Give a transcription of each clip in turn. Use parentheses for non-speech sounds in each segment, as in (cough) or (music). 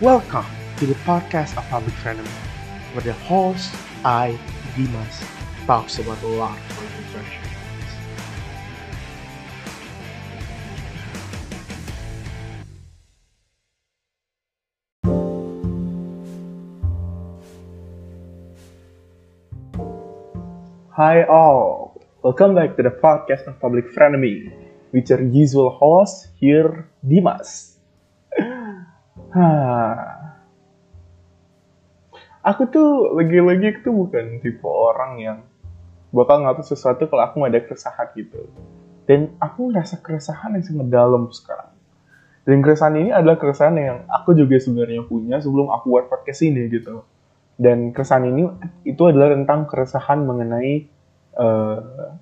Welcome to the podcast of Public Frenemy, where the host, I, Dimas, talks about a lot of public friendship. Hi all, welcome back to the podcast of Public Frenemy with your usual host here, Dimas. Hah. Aku tuh lagi-lagi tuh bukan tipe orang yang bakal ngatur sesuatu kalau aku ada keresahan gitu. Dan aku ngerasa keresahan yang sangat dalam sekarang. Dan keresahan ini adalah keresahan yang aku juga sebenarnya punya sebelum aku buat podcast ini gitu. Dan keresahan ini itu adalah tentang keresahan mengenai uh,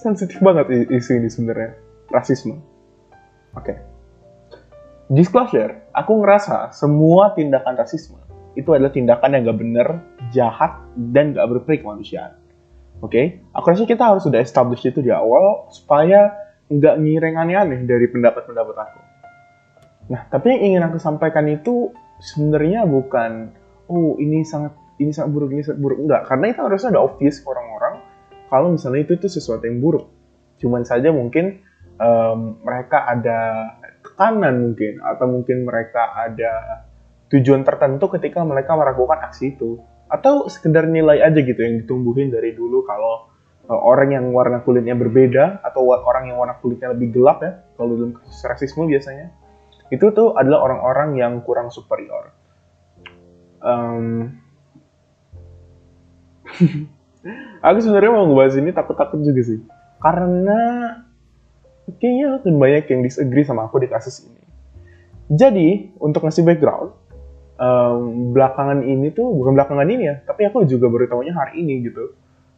sensitif banget isu ini sebenarnya rasisme. Oke. Okay. Disclosure, aku ngerasa semua tindakan rasisme itu adalah tindakan yang gak bener, jahat, dan gak berperi kemanusiaan. Oke, okay? aku rasa kita harus sudah establish itu di awal supaya nggak ngireng aneh-aneh dari pendapat-pendapat aku. Nah, tapi yang ingin aku sampaikan itu sebenarnya bukan, oh ini sangat ini sangat buruk, ini sangat buruk. Enggak, karena itu harusnya udah obvious orang-orang kalau misalnya itu itu sesuatu yang buruk. Cuman saja mungkin um, mereka ada tekanan mungkin, atau mungkin mereka ada tujuan tertentu ketika mereka melakukan aksi itu. Atau sekedar nilai aja gitu yang ditumbuhin dari dulu kalau uh, orang yang warna kulitnya berbeda atau orang yang warna kulitnya lebih gelap ya kalau dalam kasus rasisme biasanya. Itu tuh adalah orang-orang yang kurang superior. Um, (laughs) aku sebenarnya mau ngebahas ini takut-takut juga sih. Karena kayaknya akan banyak yang disagree sama aku di kasus ini jadi untuk ngasih background um, belakangan ini tuh bukan belakangan ini ya, tapi aku juga baru tahunya hari ini gitu.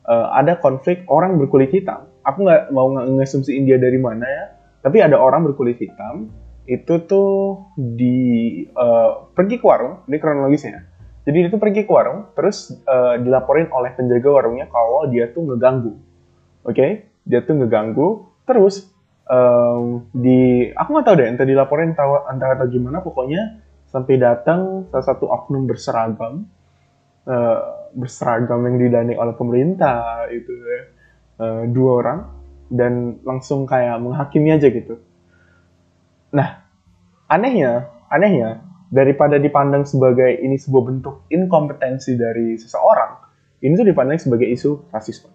Uh, ada konflik orang berkulit hitam. Aku nggak mau ngasumsi India dari mana ya, tapi ada orang berkulit hitam itu tuh di uh, pergi ke warung, ini kronologisnya. Jadi dia tuh pergi ke warung, terus uh, dilaporin oleh penjaga warungnya kalau dia tuh ngeganggu. Oke, okay? dia tuh ngeganggu, terus um, di aku nggak tahu deh entah dilaporin entah, entah atau gimana pokoknya sampai datang salah satu oknum berseragam uh, berseragam yang didanai oleh pemerintah itu ya uh, dua orang dan langsung kayak menghakimi aja gitu. Nah anehnya anehnya daripada dipandang sebagai ini sebuah bentuk inkompetensi dari seseorang ini tuh dipandang sebagai isu rasisme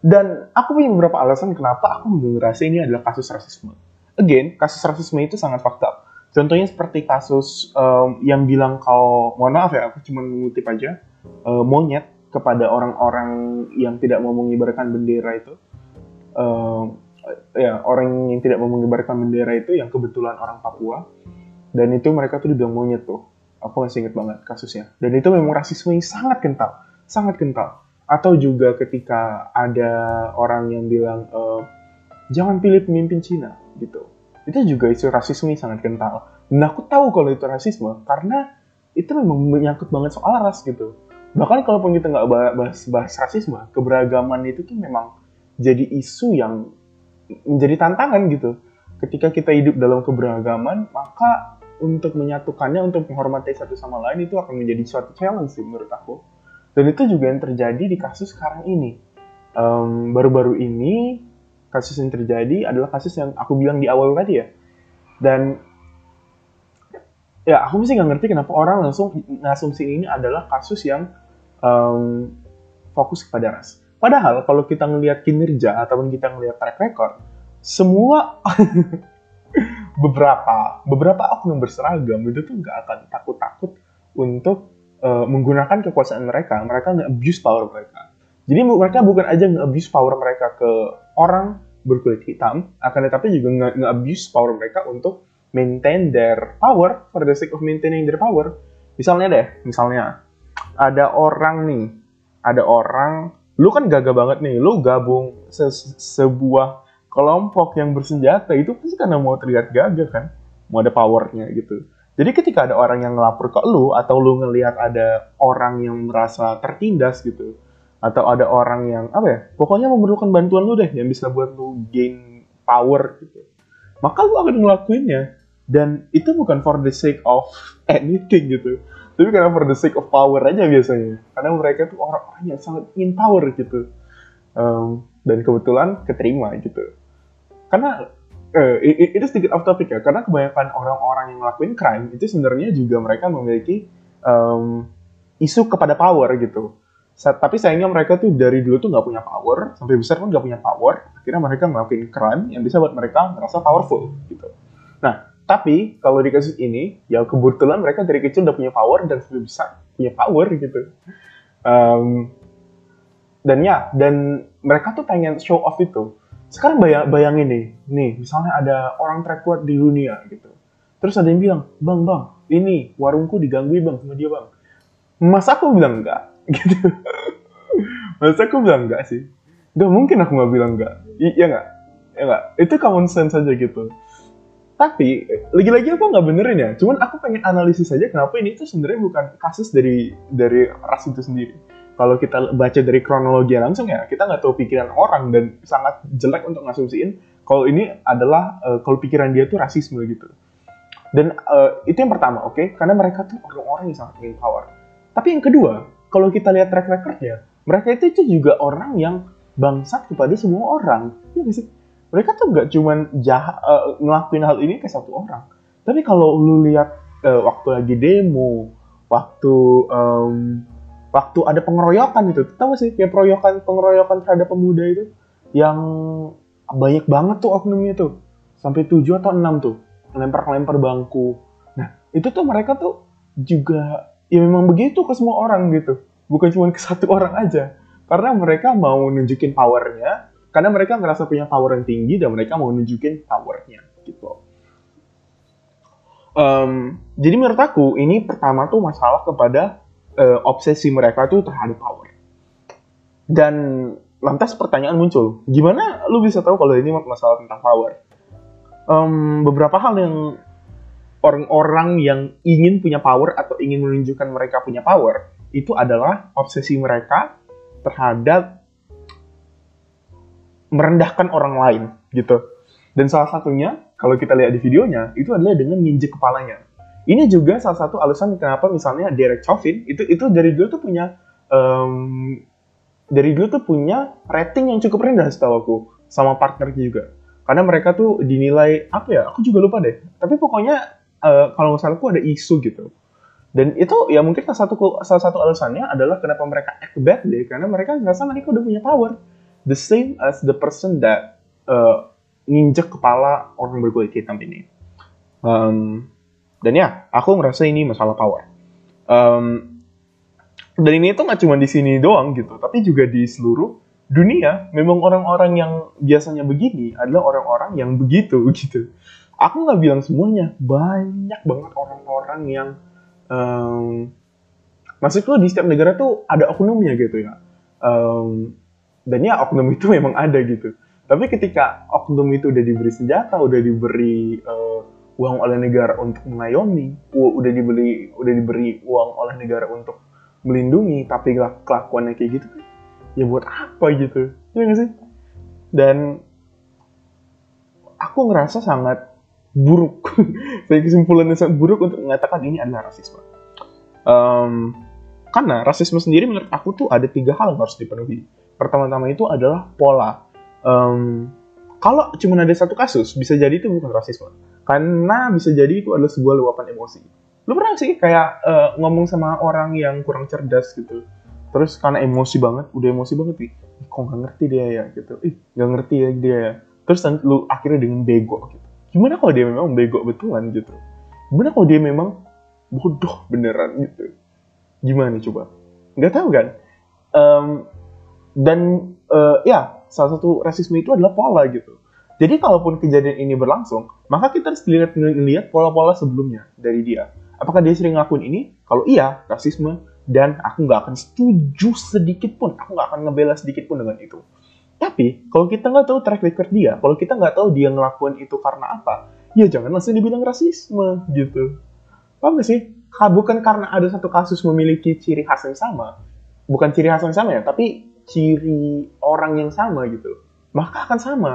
dan aku punya beberapa alasan kenapa aku merasa ini adalah kasus rasisme again kasus rasisme itu sangat fakta Contohnya seperti kasus um, yang bilang kalau mohon maaf ya, aku cuma mengutip aja uh, monyet kepada orang-orang yang tidak mau mengibarkan bendera itu. Uh, ya orang yang tidak mau mengibarkan bendera itu yang kebetulan orang Papua dan itu mereka tuh dibilang monyet tuh. Aku masih inget banget kasusnya. Dan itu memang rasisme yang sangat kental, sangat kental. Atau juga ketika ada orang yang bilang uh, jangan pilih pemimpin Cina gitu itu juga isu rasisme sangat kental. Dan aku tahu kalau itu rasisme karena itu memang menyangkut banget soal ras gitu. Bahkan kalaupun kita nggak bahas, bahas rasisme, keberagaman itu tuh memang jadi isu yang menjadi tantangan gitu. Ketika kita hidup dalam keberagaman, maka untuk menyatukannya, untuk menghormati satu sama lain itu akan menjadi suatu challenge sih menurut aku. Dan itu juga yang terjadi di kasus sekarang ini. Baru-baru um, ini kasus yang terjadi adalah kasus yang aku bilang di awal tadi ya. Dan ya aku mesti nggak ngerti kenapa orang langsung ngasumsi ini adalah kasus yang um, fokus kepada ras. Padahal kalau kita ngelihat kinerja ataupun kita ngelihat track record, semua (laughs) beberapa beberapa oknum berseragam itu tuh nggak akan takut-takut untuk uh, menggunakan kekuasaan mereka. Mereka nggak abuse power mereka. Jadi mereka bukan aja nge-abuse power mereka ke orang berkulit hitam, akan tetapi juga nge-abuse power mereka untuk maintain their power for the sake of maintaining their power. Misalnya deh, misalnya ada orang nih, ada orang, lu kan gagah banget nih, lu gabung se sebuah kelompok yang bersenjata itu pasti karena mau terlihat gagah kan, mau ada powernya gitu. Jadi ketika ada orang yang ngelapor ke lu atau lu ngelihat ada orang yang merasa tertindas gitu, atau ada orang yang apa ya pokoknya memerlukan bantuan lu deh yang bisa buat lu gain power gitu maka lu akan ngelakuinnya. Dan itu bukan for the sake of (laughs) anything gitu tapi karena for the sake of power aja biasanya. Karena mereka tuh orang-orang yang sangat ingin power gitu. Um, dan kebetulan keterima gitu. Karena uh, itu sedikit off topic ya karena kebanyakan orang-orang yang ngelakuin crime itu sebenarnya juga mereka memiliki um, isu kepada power gitu. Tapi sayangnya mereka tuh dari dulu tuh nggak punya power sampai besar pun nggak punya power akhirnya mereka ngelakuin crime yang bisa buat mereka merasa powerful gitu. Nah tapi kalau di kasus ini ya kebetulan mereka dari kecil udah punya power dan sudah bisa punya power gitu. Um, dan ya dan mereka tuh pengen show off itu sekarang bayang, bayangin nih nih misalnya ada orang terkuat di dunia gitu. Terus ada yang bilang bang bang ini warungku diganggu bang sama dia bang. Masa aku bilang enggak. (laughs) Gitu. Masa aku bilang enggak sih. Nggak mungkin aku nggak bilang enggak. Iya nggak? Ya nggak? Itu common sense aja gitu tapi lagi-lagi aku nggak benerin ya cuman aku pengen analisis saja kenapa ini tuh sebenarnya bukan kasus dari dari ras itu sendiri kalau kita baca dari kronologi langsung ya kita nggak tahu pikiran orang dan sangat jelek untuk ngasumsiin kalau ini adalah uh, kalau pikiran dia tuh rasisme gitu dan uh, itu yang pertama oke okay? karena mereka tuh orang-orang yang sangat ingin power tapi yang kedua kalau kita lihat track recordnya, mereka itu, juga orang yang bangsat kepada semua orang. Ya? Mereka tuh gak cuman jahat uh, ngelakuin hal ini ke satu orang. Tapi kalau lu lihat uh, waktu lagi demo, waktu um, waktu ada pengeroyokan itu, tahu sih kayak pengeroyokan pengeroyokan terhadap pemuda itu yang banyak banget tuh oknumnya tuh. Sampai tujuh atau enam tuh, lempar-lempar bangku. Nah, itu tuh mereka tuh juga ya memang begitu ke semua orang gitu bukan cuma ke satu orang aja karena mereka mau nunjukin powernya karena mereka ngerasa punya power yang tinggi dan mereka mau nunjukin powernya gitu. Um, jadi menurut aku ini pertama tuh masalah kepada uh, obsesi mereka tuh terhadap power. Dan lantas pertanyaan muncul gimana lu bisa tahu kalau ini masalah tentang power? Um, beberapa hal yang orang-orang yang ingin punya power atau ingin menunjukkan mereka punya power itu adalah obsesi mereka terhadap merendahkan orang lain gitu. Dan salah satunya kalau kita lihat di videonya itu adalah dengan nginjek kepalanya. Ini juga salah satu alasan kenapa misalnya Derek Chauvin itu itu dari dulu tuh punya um, dari dulu tuh punya rating yang cukup rendah setahu aku sama partner juga. Karena mereka tuh dinilai apa ya? Aku juga lupa deh. Tapi pokoknya uh, kalau nggak salah aku ada isu gitu dan itu ya mungkin salah satu salah satu alasannya adalah kenapa mereka act badly karena mereka ngerasa mereka udah punya power the same as the person that uh, nginjek kepala orang berkulit hitam ini. Um, dan ya aku ngerasa ini masalah power. Um, dan ini tuh nggak cuma di sini doang gitu tapi juga di seluruh dunia. Memang orang-orang yang biasanya begini adalah orang-orang yang begitu (laughs) gitu. Aku nggak bilang semuanya banyak banget orang-orang yang um, maksudku di setiap negara tuh ada oknumnya gitu ya. Um, dan ya oknum itu memang ada gitu tapi ketika oknum itu udah diberi senjata udah diberi uh, uang oleh negara untuk mengayomi udah dibeli udah diberi uang oleh negara untuk melindungi tapi kelakuannya kayak gitu ya buat apa gitu ya gak sih dan aku ngerasa sangat buruk. (laughs) Saya kesimpulannya sangat buruk untuk mengatakan ini adalah rasisme. Um, karena rasisme sendiri menurut aku tuh ada tiga hal yang harus dipenuhi. Pertama-tama itu adalah pola. Um, kalau cuma ada satu kasus, bisa jadi itu bukan rasisme. Karena bisa jadi itu adalah sebuah luapan emosi. Lu pernah sih kayak uh, ngomong sama orang yang kurang cerdas gitu. Terus karena emosi banget, udah emosi banget nih. Kok nggak ngerti dia ya gitu. Ih, nggak ngerti ya dia ya. Terus lu akhirnya dengan bego gitu gimana kalau dia memang bego betulan gitu gimana kalau dia memang bodoh beneran gitu gimana coba nggak tahu kan um, dan uh, ya salah satu rasisme itu adalah pola gitu. Jadi kalaupun kejadian ini berlangsung maka kita harus lihat lihat pola-pola sebelumnya dari dia. Apakah dia sering ngelakuin ini? Kalau iya rasisme. Dan aku nggak akan setuju sedikit pun. Aku nggak akan ngebela sedikit pun dengan itu. Tapi kalau kita nggak tahu track record dia, kalau kita nggak tahu dia ngelakuin itu karena apa, ya jangan langsung dibilang rasisme gitu. Paham gak sih? Bukan karena ada satu kasus memiliki ciri khas yang sama, bukan ciri khas yang sama ya, tapi ciri orang yang sama gitu. Maka akan sama.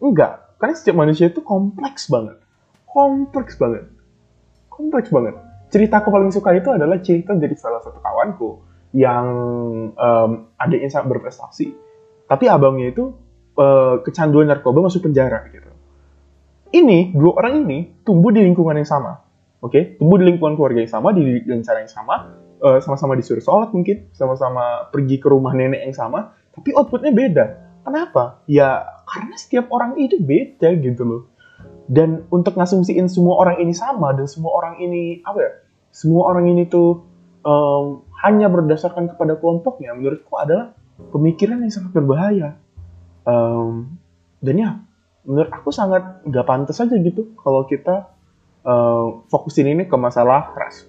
Enggak, karena setiap manusia itu kompleks banget. kompleks banget kompleks banget cerita aku paling suka itu adalah cerita dari salah satu kawanku yang um, adiknya sangat berprestasi tapi abangnya itu uh, kecanduan narkoba masuk penjara gitu ini dua orang ini tumbuh di lingkungan yang sama oke okay? tumbuh di lingkungan keluarga yang sama di cara yang sama uh, sama-sama disuruh sholat mungkin sama-sama pergi ke rumah nenek yang sama tapi outputnya beda. Kenapa? Ya karena setiap orang itu beda gitu loh. Dan untuk ngasumsiin semua orang ini sama dan semua orang ini apa ya semua orang ini tuh um, hanya berdasarkan kepada kelompoknya menurutku adalah pemikiran yang sangat berbahaya. Um, dan ya menurut aku sangat nggak pantas aja gitu kalau kita uh, fokusin ini ke masalah ras.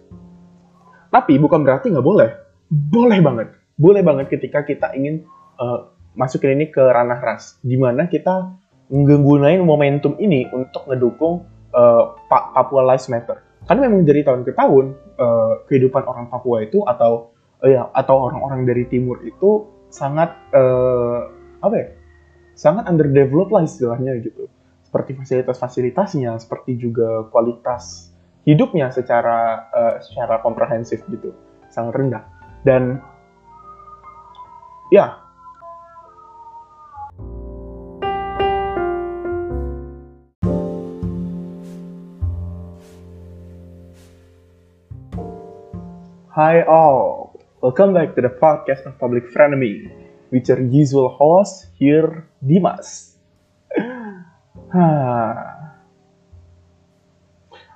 Tapi bukan berarti nggak boleh. Boleh banget. Boleh banget ketika kita ingin uh, masukin ini ke ranah ras. Di mana kita menggunakan momentum ini untuk ngedukung uh, Papua Lives Matter. Karena memang dari tahun ke tahun uh, kehidupan orang Papua itu atau uh, ya atau orang-orang dari timur itu sangat uh, apa ya sangat underdeveloped lah istilahnya gitu. Seperti fasilitas-fasilitasnya, seperti juga kualitas hidupnya secara uh, secara komprehensif gitu, sangat rendah. Dan ya Hi all, welcome back to the podcast of Public Frenemy with your usual host here Dimas. (laughs)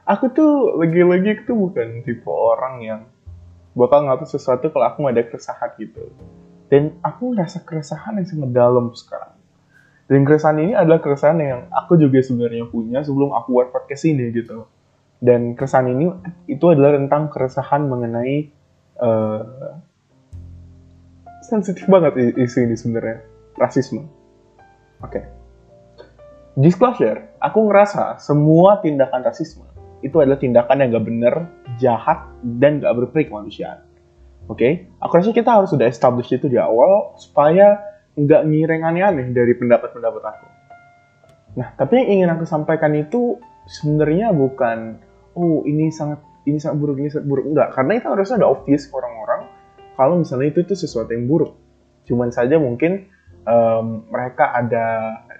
aku tuh lagi-lagi tuh bukan tipe orang yang bakal ngatur sesuatu kalau aku ada keresahan gitu. Dan aku ngerasa keresahan yang sangat dalam sekarang. Dan keresahan ini adalah keresahan yang aku juga sebenarnya punya sebelum aku buat podcast ini gitu. Dan keresahan ini itu adalah tentang keresahan mengenai uh, sensitif banget isu ini sebenarnya rasisme. Oke. Okay. Disclosure, aku ngerasa semua tindakan rasisme itu adalah tindakan yang gak bener, jahat, dan gak berperi kemanusiaan. Oke, okay? aku rasa kita harus sudah establish itu di awal supaya nggak ngireng aneh-aneh dari pendapat-pendapat aku. Nah, tapi yang ingin aku sampaikan itu sebenarnya bukan, oh ini sangat ini sangat buruk, ini sangat buruk. Enggak, karena itu harusnya udah obvious orang-orang kalau misalnya itu itu sesuatu yang buruk. Cuman saja mungkin um, mereka ada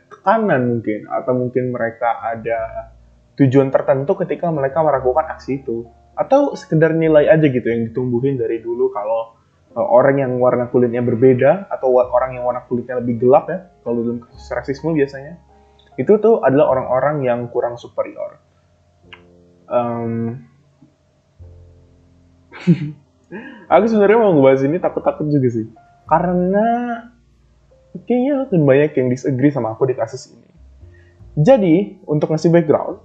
tekanan mungkin atau mungkin mereka ada tujuan tertentu ketika mereka melakukan aksi itu. Atau sekedar nilai aja gitu yang ditumbuhin dari dulu kalau uh, orang yang warna kulitnya berbeda atau orang yang warna kulitnya lebih gelap ya kalau dalam kasus rasisme biasanya. Itu tuh adalah orang-orang yang kurang superior. Um, (laughs) aku sebenarnya mau ngebahas ini takut-takut juga sih. Karena kayaknya akan banyak yang disagree sama aku di kasus ini. Jadi untuk ngasih background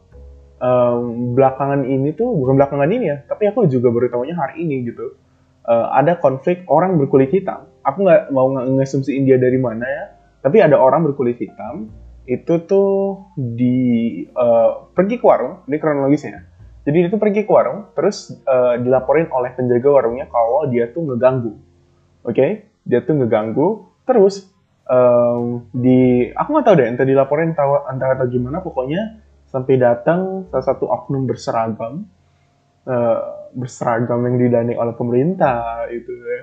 um, belakangan ini tuh bukan belakangan ini ya tapi aku juga baru tahunya hari ini gitu uh, ada konflik orang berkulit hitam aku nggak mau ngasumsiin dia dari mana ya tapi ada orang berkulit hitam itu tuh di uh, pergi ke warung ini kronologisnya jadi dia tuh pergi ke warung, terus uh, dilaporin oleh penjaga warungnya kalau dia tuh ngeganggu. Oke, okay? dia tuh ngeganggu. Terus um, di, aku nggak tahu deh, entah dilaporin tahu entah atau gimana, pokoknya sampai datang salah satu oknum berseragam, uh, berseragam yang didanai oleh pemerintah itu ya,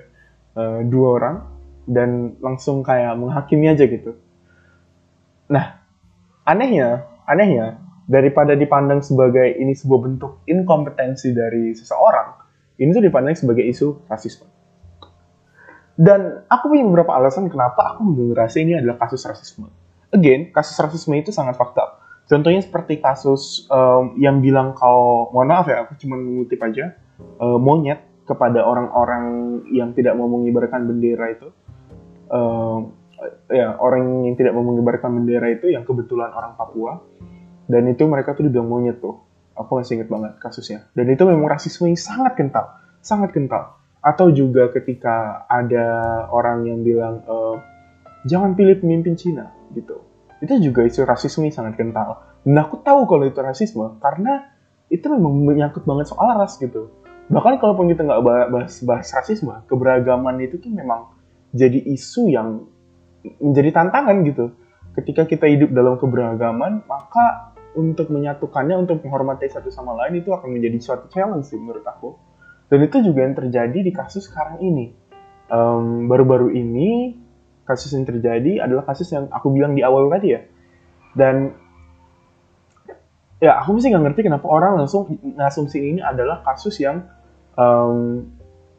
uh, dua orang dan langsung kayak menghakimi aja gitu. Nah, anehnya, anehnya daripada dipandang sebagai ini sebuah bentuk inkompetensi dari seseorang, ini tuh dipandang sebagai isu rasisme. Dan aku punya beberapa alasan kenapa aku merasa ini adalah kasus rasisme. Again, kasus rasisme itu sangat fakta. Contohnya seperti kasus um, yang bilang kalau, mohon maaf ya, aku cuma mengutip aja, uh, monyet kepada orang-orang yang tidak mau mengibarkan bendera itu. Uh, ya, orang yang tidak mau mengibarkan bendera itu yang kebetulan orang Papua. Dan itu mereka tuh dibilang monyet tuh. Aku masih inget banget kasusnya. Dan itu memang rasisme yang sangat kental. Sangat kental. Atau juga ketika ada orang yang bilang e, jangan pilih pemimpin Cina gitu itu juga isu rasisme sangat kental. Dan aku tahu kalau itu rasisme karena itu memang menyangkut banget soal ras gitu. Bahkan kalaupun kita nggak bahas, bahas rasisme keberagaman itu tuh memang jadi isu yang menjadi tantangan gitu. Ketika kita hidup dalam keberagaman maka untuk menyatukannya untuk menghormati satu sama lain itu akan menjadi suatu challenge sih menurut aku. Dan itu juga yang terjadi di kasus sekarang ini. Baru baru-baru ini kasus yang terjadi adalah kasus yang aku bilang di awal tadi ya dan ya aku mesti nggak ngerti kenapa orang langsung ngasumsi ini adalah kasus yang um,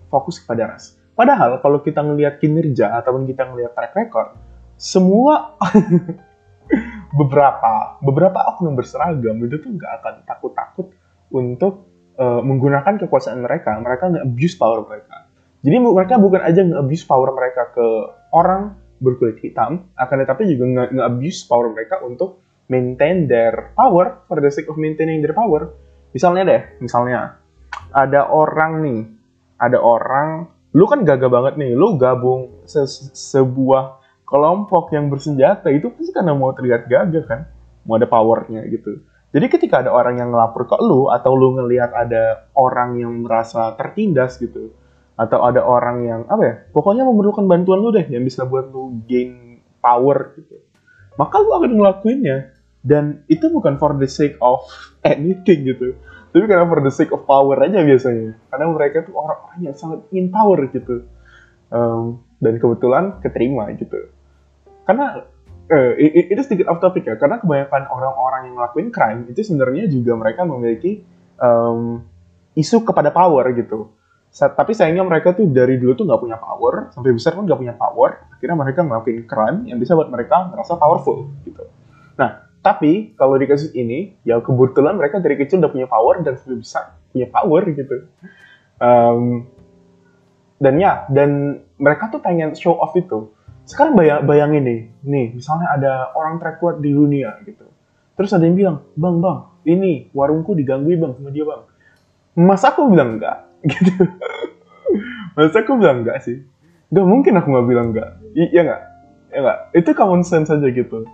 fokus kepada ras. Padahal kalau kita ngelihat kinerja ataupun kita ngelihat track record, semua (laughs) beberapa beberapa oknum berseragam itu tuh nggak akan takut-takut untuk uh, menggunakan kekuasaan mereka. Mereka nggak abuse power mereka. Jadi mereka bukan aja nggak abuse power mereka ke orang berkulit hitam, akan tetapi juga nggak abuse power mereka untuk maintain their power for the sake of maintaining their power. Misalnya deh, misalnya ada orang nih, ada orang, lu kan gagah banget nih, lu gabung se sebuah kelompok yang bersenjata itu pasti karena mau terlihat gagah kan, mau ada powernya gitu. Jadi ketika ada orang yang ngelapor ke lu atau lu ngelihat ada orang yang merasa tertindas gitu, atau ada orang yang apa ya, pokoknya memerlukan bantuan lu deh yang bisa buat lu gain power gitu, maka lu akan ngelakuinnya. Dan itu bukan for the sake of (laughs) anything gitu. Tapi karena for the sake of power aja biasanya. Karena mereka tuh orang-orang yang sangat ingin power gitu. Um, dan kebetulan keterima gitu. Karena uh, itu sedikit off topic ya. Karena kebanyakan orang-orang yang ngelakuin crime itu sebenarnya juga mereka memiliki um, isu kepada power gitu tapi sayangnya mereka tuh dari dulu tuh nggak punya power sampai besar pun nggak punya power akhirnya mereka ngelakuin crime yang bisa buat mereka merasa powerful gitu nah tapi kalau di kasus ini, ya kebetulan mereka dari kecil udah punya power dan sudah bisa punya power gitu. Um, dan ya, dan mereka tuh pengen show off itu. Sekarang bayang, bayangin nih, nih misalnya ada orang terkuat di dunia gitu. Terus ada yang bilang, bang bang, ini warungku diganggu bang sama dia bang. Mas aku bilang enggak, gitu. Mas aku bilang enggak sih. Gak mungkin aku nggak bilang enggak. Iya enggak? Ya enggak? Itu common sense aja gitu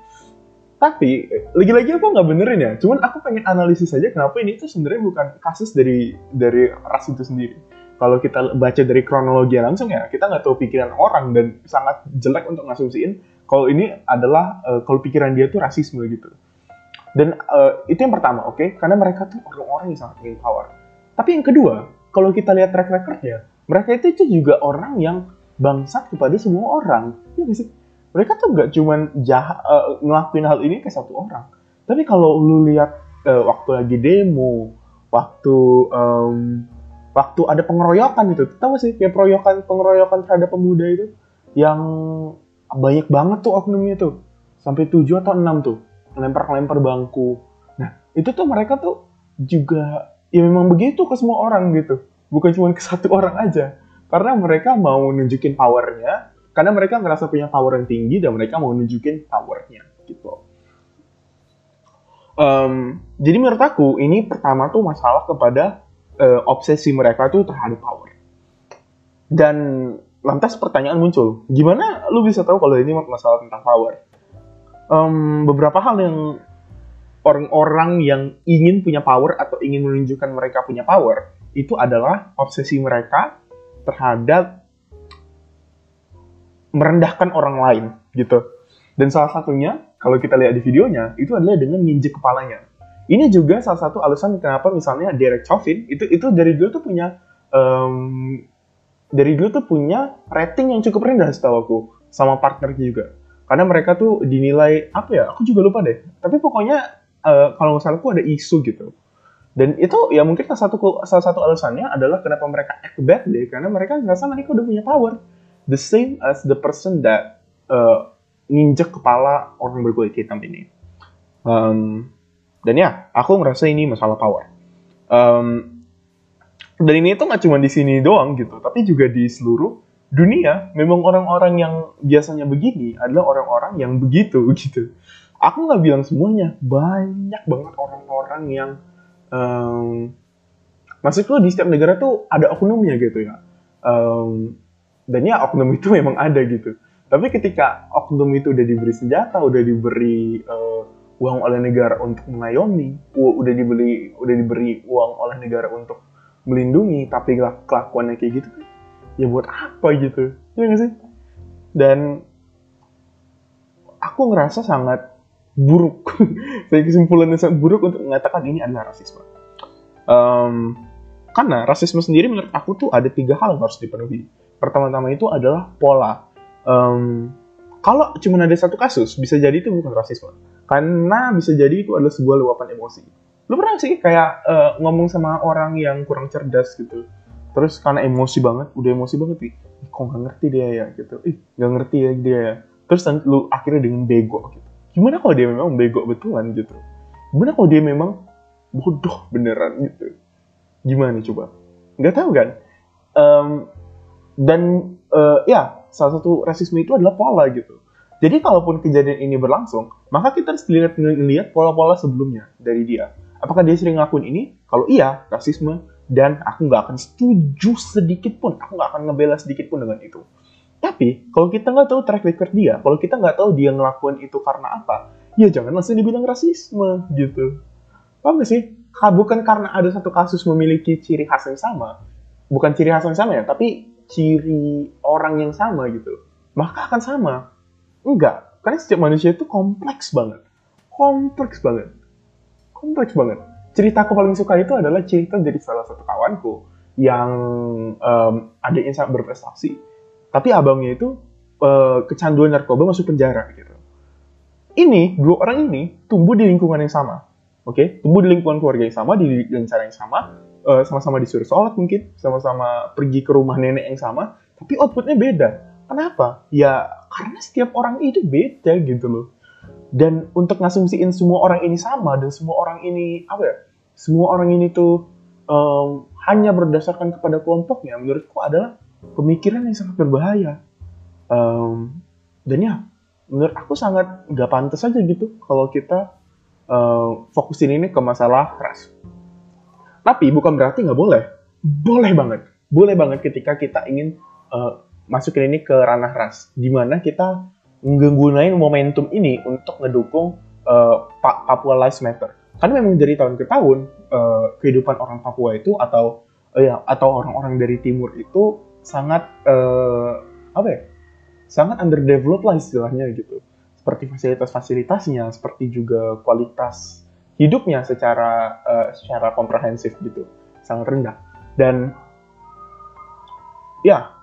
tapi lagi-lagi aku nggak benerin ya cuman aku pengen analisis saja kenapa ini tuh sebenarnya bukan kasus dari dari ras itu sendiri kalau kita baca dari kronologi langsung ya kita nggak tahu pikiran orang dan sangat jelek untuk ngasumsiin kalau ini adalah uh, kalau pikiran dia tuh rasisme gitu dan uh, itu yang pertama oke okay? karena mereka tuh orang-orang yang sangat ingin power tapi yang kedua kalau kita lihat track recordnya mereka itu juga orang yang bangsat kepada semua orang. Ya mereka tuh gak cuman uh, ngelakuin hal ini ke satu orang. Tapi kalau lu lihat uh, waktu lagi demo waktu um, waktu ada pengeroyokan itu tahu sih kayak pengeroyokan pengeroyokan terhadap pemuda itu yang banyak banget tuh oknumnya tuh. Sampai tujuh atau enam tuh lempar-lempar bangku. Nah itu tuh mereka tuh juga ya memang begitu ke semua orang gitu bukan cuma ke satu orang aja karena mereka mau nunjukin powernya karena mereka ngerasa punya power yang tinggi dan mereka mau nunjukin powernya gitu. Um, jadi menurut aku ini pertama tuh masalah kepada uh, obsesi mereka tuh terhadap power. Dan lantas pertanyaan muncul, gimana lu bisa tahu kalau ini masalah tentang power? Um, beberapa hal yang orang-orang yang ingin punya power atau ingin menunjukkan mereka punya power itu adalah obsesi mereka terhadap merendahkan orang lain gitu. Dan salah satunya kalau kita lihat di videonya itu adalah dengan nginjek kepalanya. Ini juga salah satu alasan kenapa misalnya Derek Chauvin itu itu dari dulu tuh punya um, dari dulu tuh punya rating yang cukup rendah setahu aku sama partnernya juga. Karena mereka tuh dinilai apa ya? Aku juga lupa deh. Tapi pokoknya uh, kalau nggak salah aku ada isu gitu. Dan itu ya mungkin salah satu salah satu alasannya adalah kenapa mereka act bad deh karena mereka ngerasa mereka udah punya power the same as the person that uh, nginjek kepala orang berkulit hitam ini. Um, dan ya, aku ngerasa ini masalah power. Um, dan ini tuh nggak cuma di sini doang gitu, tapi juga di seluruh dunia. Memang orang-orang yang biasanya begini adalah orang-orang yang begitu (laughs) gitu. Aku nggak bilang semuanya, banyak banget orang-orang yang um, maksudku di setiap negara tuh ada oknumnya gitu ya. Um, dan ya oknum itu (laughs) memang ada gitu. Tapi ketika oknum itu udah diberi senjata udah diberi uh, uang oleh negara untuk mengayomi udah dibeli udah diberi uang oleh negara untuk melindungi tapi kelakuannya kayak gitu ya buat apa gitu? Ya gak sih? Dan aku ngerasa sangat buruk. (laughs) saya kesimpulan yang sangat buruk untuk mengatakan ini adalah rasisme. Um, karena rasisme sendiri menurut aku tuh ada tiga hal yang harus dipenuhi. Pertama-tama itu adalah pola. Um, kalau cuma ada satu kasus, bisa jadi itu bukan rasisme. Karena bisa jadi itu adalah sebuah luapan emosi. Lu pernah sih kayak uh, ngomong sama orang yang kurang cerdas gitu. Terus karena emosi banget, udah emosi banget nih. Kok nggak ngerti dia ya gitu. Ih, nggak ngerti ya dia ya. Terus lu akhirnya dengan bego gitu. Gimana kalau dia memang bego betulan gitu? Gimana kalau dia memang bodoh beneran gitu? Gimana coba? Nggak tahu kan? Um, dan uh, ya salah satu rasisme itu adalah pola gitu. Jadi kalaupun kejadian ini berlangsung, maka kita harus lihat lihat pola-pola sebelumnya dari dia. Apakah dia sering ngelakuin ini? Kalau iya, rasisme. Dan aku nggak akan setuju sedikit pun. Aku nggak akan ngebela sedikit pun dengan itu. Tapi, kalau kita nggak tahu track record dia, kalau kita nggak tahu dia ngelakuin itu karena apa, ya jangan langsung dibilang rasisme, gitu. Paham gak sih? Bukan karena ada satu kasus memiliki ciri khas yang sama. Bukan ciri khas yang sama ya, tapi ciri orang yang sama gitu maka akan sama enggak karena setiap manusia itu kompleks banget kompleks banget kompleks banget cerita aku paling suka itu adalah cerita dari salah satu kawanku yang um, ada sangat berprestasi tapi abangnya itu uh, kecanduan narkoba masuk penjara gitu ini dua orang ini tumbuh di lingkungan yang sama oke okay? tumbuh di lingkungan keluarga yang sama di cara yang sama uh, sama-sama disuruh sholat mungkin, sama-sama pergi ke rumah nenek yang sama, tapi outputnya beda. Kenapa? Ya karena setiap orang itu beda gitu loh. Dan untuk ngasumsiin semua orang ini sama dan semua orang ini apa ya? Semua orang ini tuh um, hanya berdasarkan kepada kelompoknya, menurutku adalah pemikiran yang sangat berbahaya. Um, dan ya, menurut aku sangat nggak pantas aja gitu kalau kita uh, fokusin ini ke masalah ras tapi bukan berarti nggak boleh. Boleh banget. Boleh banget ketika kita ingin uh, masukin ini ke ranah ras. Di mana kita menggunakan momentum ini untuk ngedukung uh, Papua Lives Matter. Karena memang dari tahun ke tahun uh, kehidupan orang Papua itu atau uh, ya atau orang-orang dari timur itu sangat uh, apa ya? Sangat underdeveloped lah istilahnya gitu. Seperti fasilitas-fasilitasnya, seperti juga kualitas hidupnya secara uh, secara komprehensif gitu sangat rendah dan ya